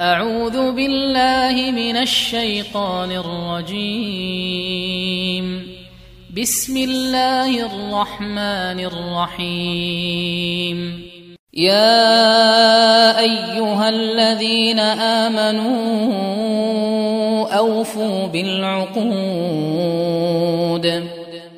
أعوذ بالله من الشيطان الرجيم. بسم الله الرحمن الرحيم. يا أيها الذين آمنوا أوفوا بالعقود.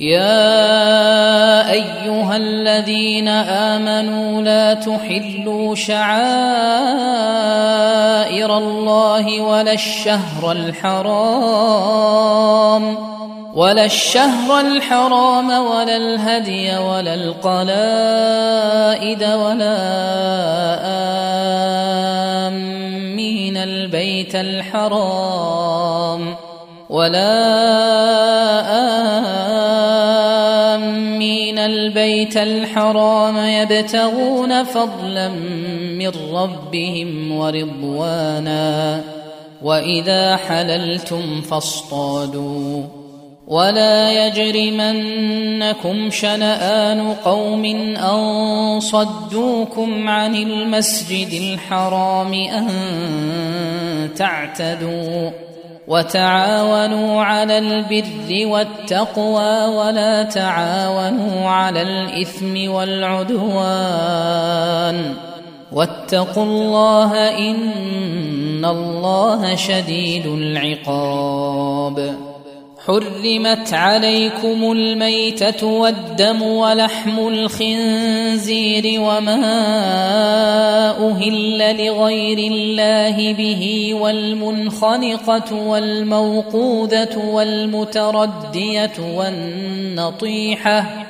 يا أيها الذين آمنوا لا تحلوا شعائر الله ولا الشهر الحرام ولا الشهر الحرام ولا الهدي ولا القلائد ولا آمين البيت الحرام ولا آمين البيت الحرام يبتغون فضلا من ربهم ورضوانا وإذا حللتم فاصطادوا. ولا يجرمنكم شنآن قوم أن صدوكم عن المسجد الحرام أن تعتدوا. وتعاونوا على البر والتقوى ولا تعاونوا على الإثم والعدوان. واتقوا الله إن الله شديد العقاب. حرمت عليكم الميتة والدم ولحم الخنزير وما أهل لغير الله به والمنخنقة والموقوذة والمتردية والنطيحة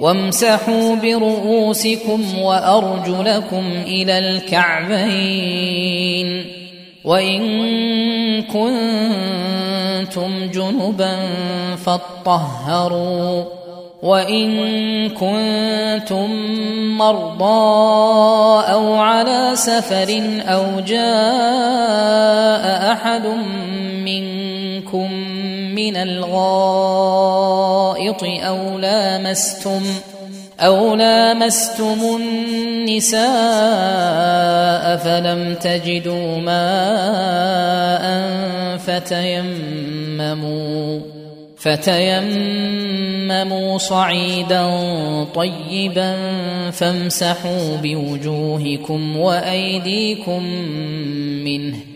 وامسحوا برؤوسكم وأرجلكم إلى الكعبين وإن كنتم جنبا فاطهروا وإن كنتم مرضى أو على سفر أو جاء أحد منكم من الغائط أو لامستم أو لامستم النساء فلم تجدوا ماء فتيمموا فتيمموا صعيدا طيبا فامسحوا بوجوهكم وأيديكم منه.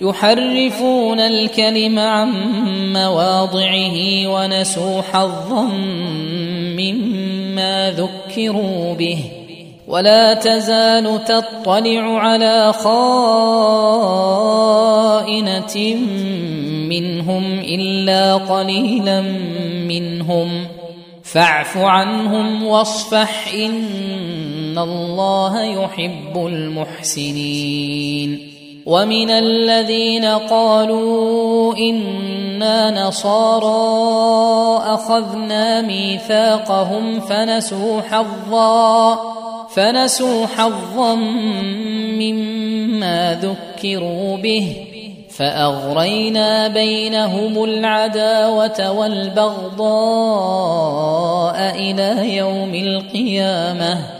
يحرفون الكلم عن مواضعه ونسوا حظا مما ذكروا به. ولا تزال تطلع على خائنة منهم إلا قليلا منهم. فاعف عنهم واصفح إن الله يحب المحسنين. ومن الذين قالوا إنا نصارى أخذنا ميثاقهم فنسوا حظا فنسوا حظا مما ذكروا به فأغرينا بينهم العداوة والبغضاء إلى يوم القيامة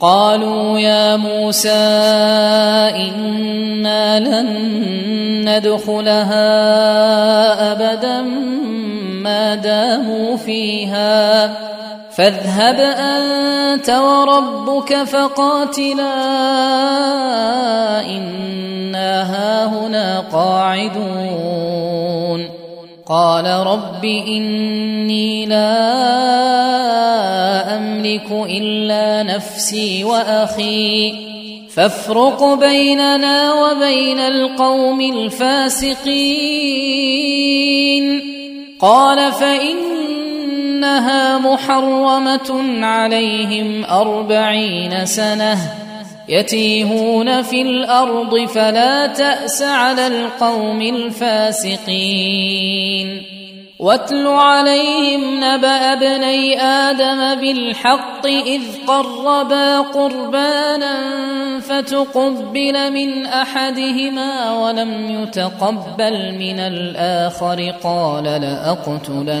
قالوا يا موسى إنا لن ندخلها أبدا ما داموا فيها. فاذهب أنت وربك فقاتلا. إنا هاهنا قاعدون. قال رب إني لا أملك إلا نفسي وأخي. فافرق بيننا وبين القوم الفاسقين. قال فإنها محرمة عليهم أربعين سنة. يتيهون في الأرض فلا تأس على القوم الفاسقين. واتل عليهم نبأ ابني آدم بالحق إذ قربا قربانا فتقبل من أحدهما ولم يتقبل من الآخر قال لأقتلنك.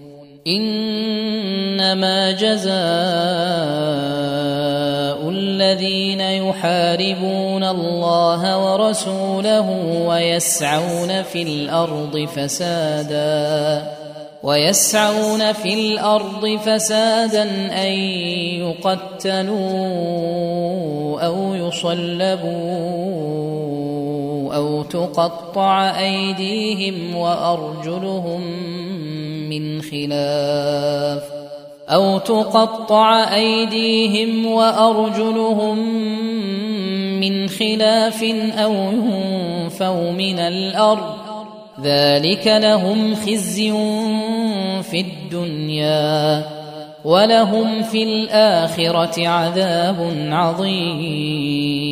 إنما جزاء الذين يحاربون الله ورسوله ويسعون في الأرض فسادا ويسعون في الأرض فسادا أن يقتلوا أو يصلبوا أو تقطع أيديهم وأرجلهم من خلاف أو تقطع أيديهم وأرجلهم من خلاف أو ينفوا من الأرض ذلك لهم خزي في الدنيا ولهم في الآخرة عذاب عظيم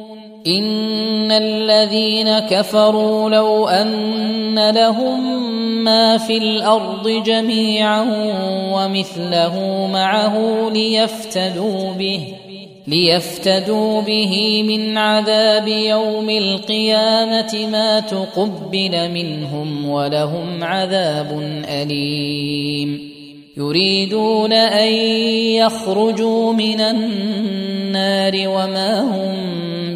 إن الذين كفروا لو أن لهم ما في الأرض جميعا ومثله معه ليفتدوا به ليفتدوا به من عذاب يوم القيامة ما تقبل منهم ولهم عذاب أليم. يريدون أن يخرجوا من النار وما هم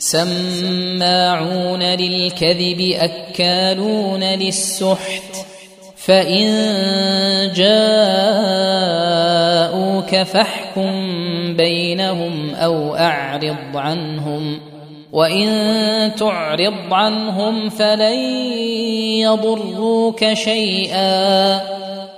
سماعون للكذب أكالون للسحت. فإن جاءوك فاحكم بينهم أو أعرض عنهم. وإن تعرض عنهم فلن يضروك شيئا.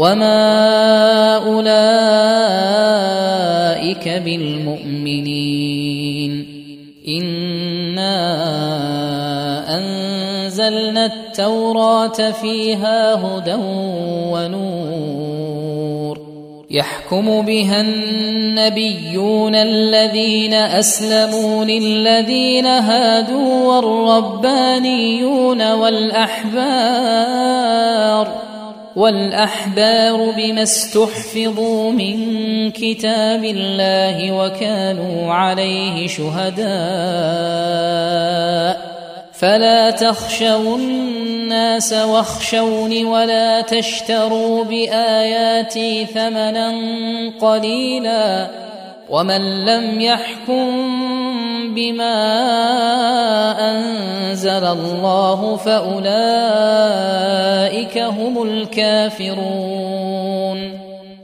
وما اولئك بالمؤمنين انا انزلنا التوراه فيها هدى ونور يحكم بها النبيون الذين اسلموا للذين هادوا والربانيون والاحبار والأحبار بما استحفظوا من كتاب الله وكانوا عليه شهداء. فلا تخشوا الناس واخشوني ولا تشتروا بآياتي ثمنا قليلا. ومن لم يحكم بما انزل الله فاولئك هم الكافرون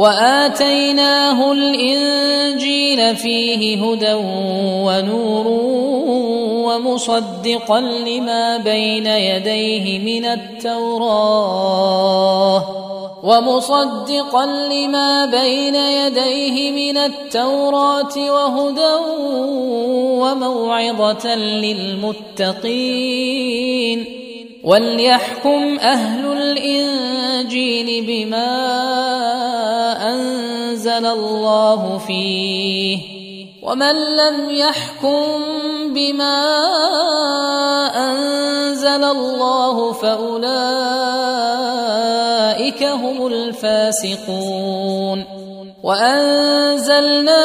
وآتيناه الإنجيل فيه هدى ونور ومصدقا لما بين يديه من التوراة ومصدقا لما بين يديه من التوراة وهدى وموعظة للمتقين وليحكم أهل الانجيل بما انزل الله فيه ومن لم يحكم بما انزل الله فاولئك هم الفاسقون وانزلنا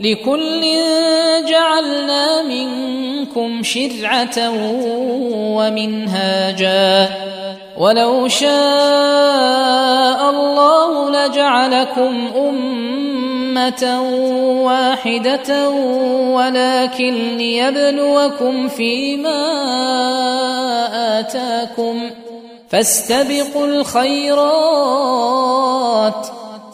لكل جعلنا منكم شرعة ومنهاجا. ولو شاء الله لجعلكم أمة واحدة ولكن ليبلوكم فيما آتاكم. فاستبقوا الخيرات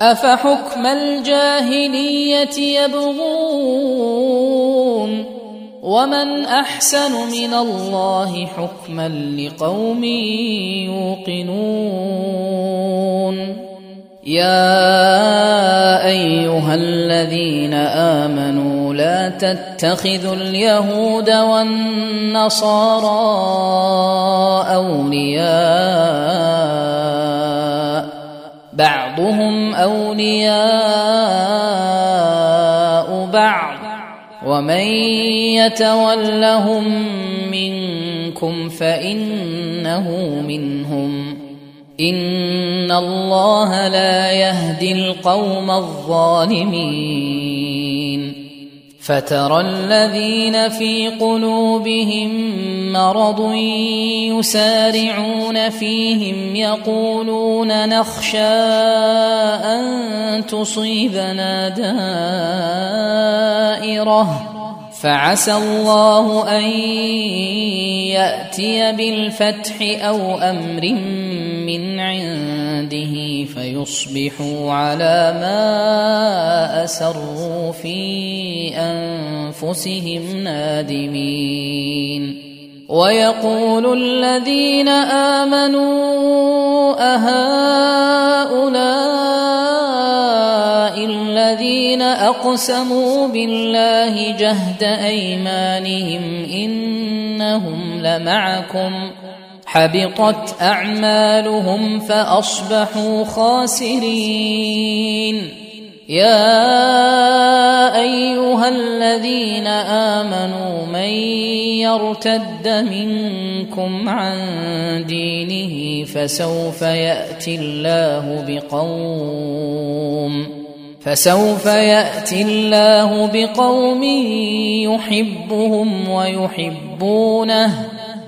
أفحكم الجاهلية يبغون ومن أحسن من الله حكما لقوم يوقنون يا أيها الذين آمنوا لا تتخذوا اليهود والنصارى أولياء بعضهم أولياء بعض. ومن يتولهم منكم فإنه منهم. إن الله لا يهدي القوم الظالمين. فترى الذين في قلوبهم مرض يسارعون فيهم يقولون نخشى أن تصيبنا دائرة. فعسى الله أن يأتي بالفتح أو أمر من عنده فيصبحوا على ما أسروا في أنفسهم نادمين. ويقول الذين آمنوا أهؤلاء الذين أقسموا بالله جهد أيمانهم إنهم لمعكم. حبطت أعمالهم فأصبحوا خاسرين. يا أيها الذين آمنوا من يرتد منكم عن دينه فسوف يأتي الله بقوم فسوف يأتي الله بقوم يحبهم ويحبونه.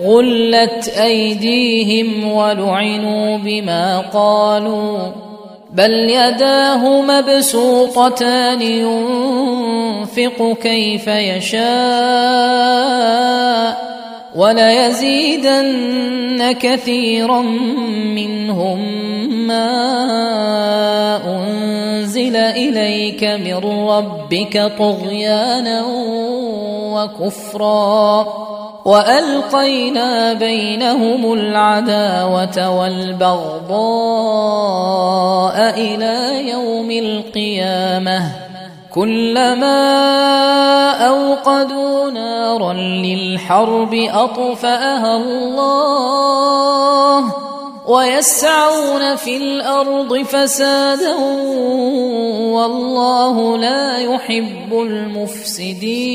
غلت ايديهم ولعنوا بما قالوا بل يداه مبسوطتان ينفق كيف يشاء وليزيدن كثيرا منهم ما أنزل إليك من ربك طغيانا وكفرا وألقينا بينهم العداوة والبغضاء إلى يوم القيامة كلما أوقدوا نارا للحرب أطفأها الله ويسعون في الأرض فسادا والله لا يحب المفسدين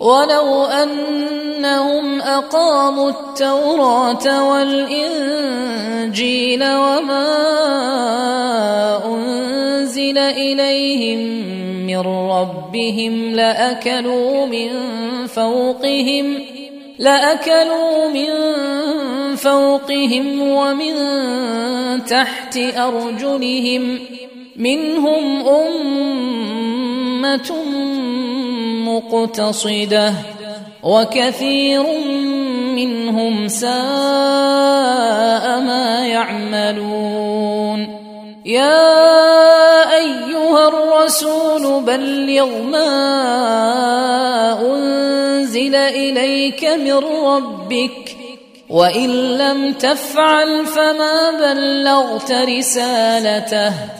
ولو ان أنهم أقاموا التوراة والإنجيل وما أنزل إليهم من ربهم لأكلوا من فوقهم لأكلوا من فوقهم ومن تحت أرجلهم منهم أمة مقتصدة وكثير منهم ساء ما يعملون. يا أيها الرسول بلغ ما أنزل إليك من ربك وإن لم تفعل فما بلغت رسالته.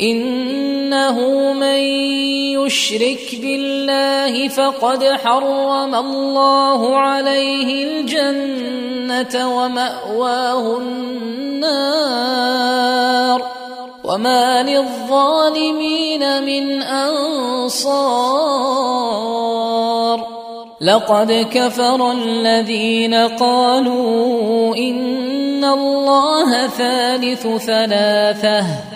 إنه من يشرك بالله فقد حرم الله عليه الجنة ومأواه النار وما للظالمين من أنصار لقد كفر الذين قالوا إن الله ثالث ثلاثة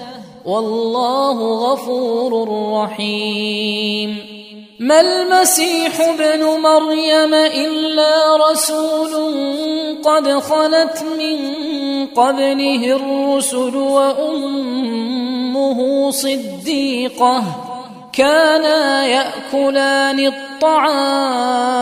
والله غفور رحيم. ما المسيح ابن مريم إلا رسول قد خلت من قبله الرسل وأمه صديقة كانا يأكلان الطعام.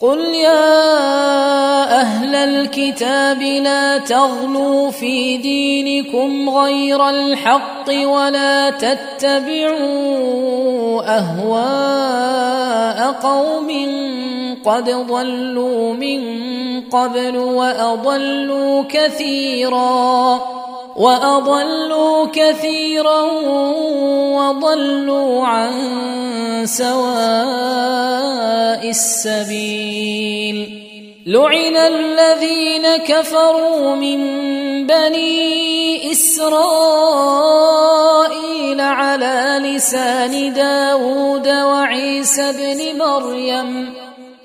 قل يا أهل الكتاب لا تغلوا في دينكم غير الحق ولا تتبعوا اهواء قوم قد ضلوا من قبل واضلوا كثيرا وأضلوا كثيرا وضلوا عن سواء السبيل. لعن الذين كفروا من بني إسرائيل على لسان داود وعيسى بن مريم.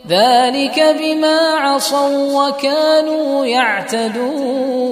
ذلك بما عصوا وكانوا يعتدون.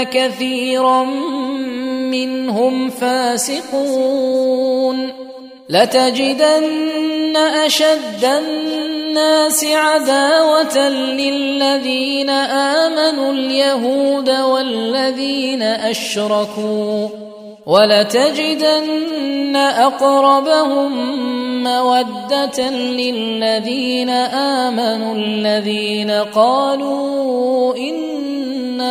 كثيرا منهم فاسقون. لتجدن أشد الناس عداوة للذين آمنوا اليهود والذين أشركوا. ولتجدن أقربهم مودة للذين آمنوا الذين قالوا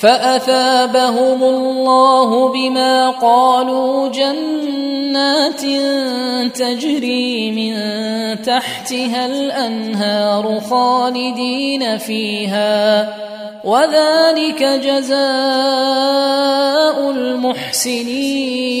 فأثابهم الله بما قالوا جنات تجري من تحتها الأنهار خالدين فيها وذلك جزاء المحسنين.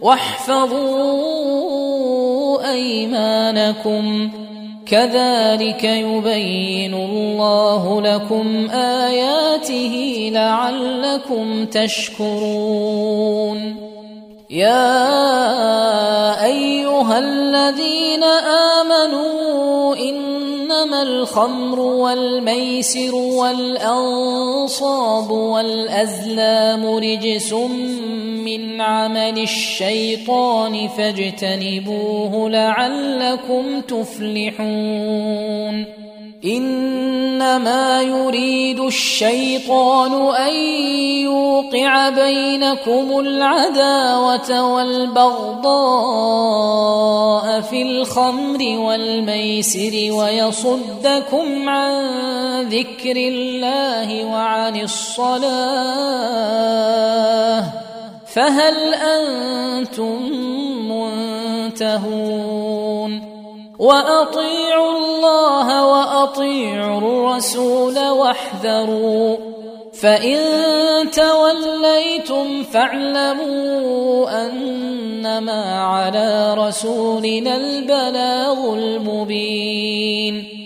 واحفظوا أيمانكم. كذلك يبين الله لكم آياته لعلكم تشكرون. يا أيها الذين آمنوا إنما الخمر والميسر والأنصاب والأزلام رجس من عمل الشيطان فاجتنبوه لعلكم تفلحون. إنما يريد الشيطان أن يوقع بينكم العداوة والبغضاء في الخمر والميسر ويصدكم عن ذكر الله وعن الصلاة. فهل أنتم منتهون؟ وأطيعوا الله وأطيعوا الرسول واحذروا فإن توليتم فاعلموا أنما على رسولنا البلاغ المبين.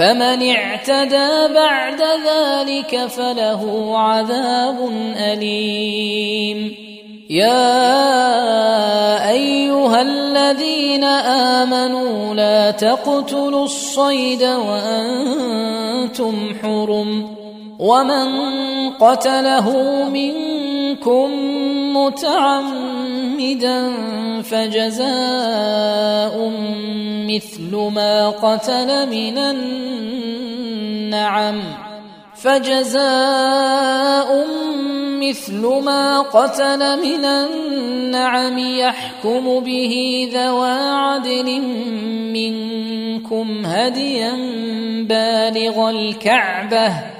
فمن اعتدى بعد ذلك فله عذاب أليم. يا أيها الذين آمنوا لا تقتلوا الصيد وأنتم حرم. ومن قتله منكم متعمدا فجزاء مثل ما قتل من النعم فجزاء مثل ما قتل من النعم يحكم به ذوى عدل منكم هديا بالغ الكعبة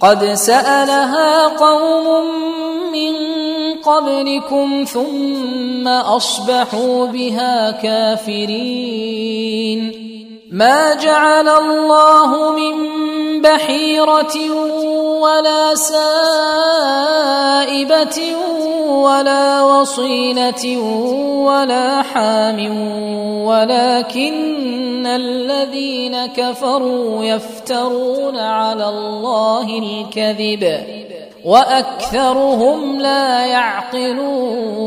قد سألها قوم من قبلكم ثم أصبحوا بها كافرين. ما جعل الله من بحيرة ولا سائبة ولا وصيلة ولا حام ولكن الذين كفروا يفترون على الله الكذب وأكثرهم لا يعقلون.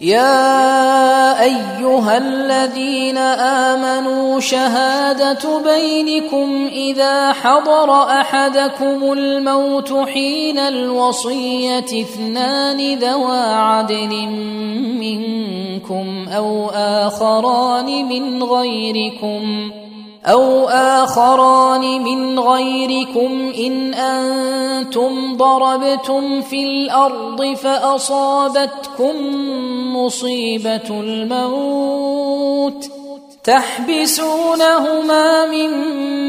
يا أيها الذين آمنوا شهادة بينكم إذا حضر أحدكم الموت حين الوصية اثنان ذوا عدل منكم أو آخران من غيركم أو آخران من غيركم إن أنتم ضربتم في الأرض فأصابتكم مصيبة الموت تحبسونهما من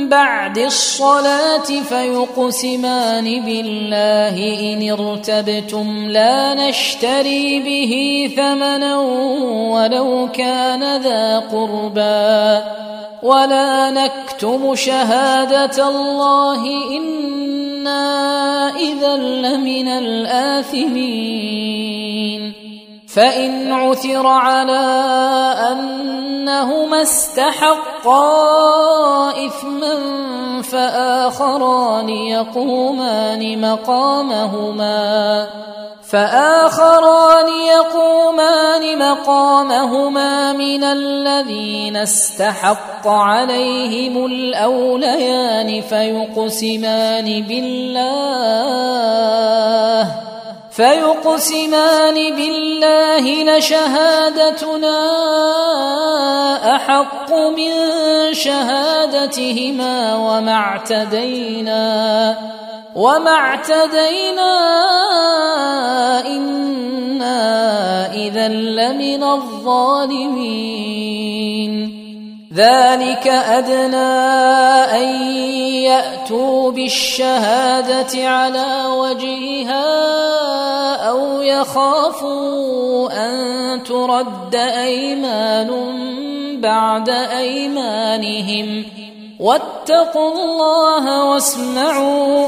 بعد الصلاة فيقسمان بالله إن ارتبتم لا نشتري به ثمنا ولو كان ذا قربى ولا نكتم شهادة الله إنا إذا لمن الآثمين فإن عثر على أنهما استحقا إثما فآخران يقومان مقامهما فآخران يقومان مقامهما من الذين استحق عليهم الأوليان فيقسمان بالله فيقسمان بالله لشهادتنا أحق من شهادتهما وما اعتدينا وما اعتدينا إنا إذا لمن الظالمين ذلك أدنى أن يأتوا بالشهادة على وجهها أو يخافوا أن ترد أيمان بعد أيمانهم واتقوا الله واسمعوا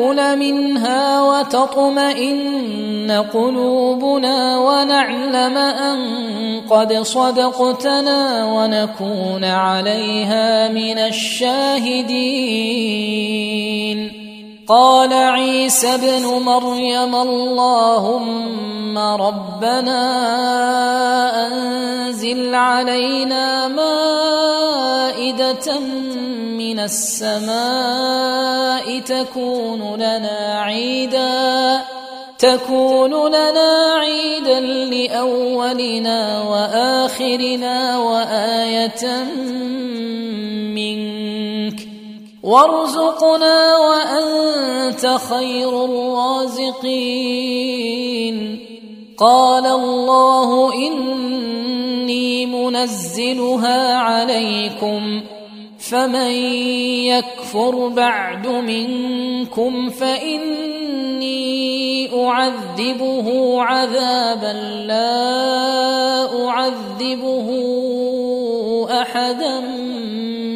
ناكل منها وتطمئن قلوبنا ونعلم أن قد صدقتنا ونكون عليها من الشاهدين. قال عيسى ابن مريم اللهم ربنا أنزل علينا مائدة من السماء تكون لنا عيدا تكون لنا عيدا لأولنا وآخرنا وآية منك. وارزقنا وأنت خير الرازقين. قال الله إني منزلها عليكم فمن يكفر بعد منكم فإني أعذبه عذابا لا أعذبه أحدا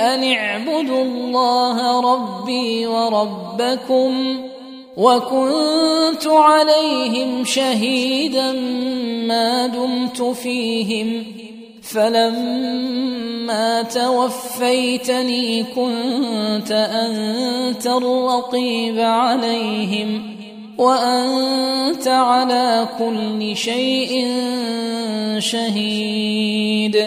أن اعبدوا الله ربي وربكم وكنت عليهم شهيدا ما دمت فيهم فلما توفيتني كنت أنت الرقيب عليهم وأنت على كل شيء شهيد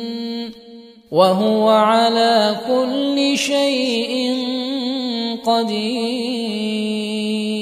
وهو على كل شيء قدير.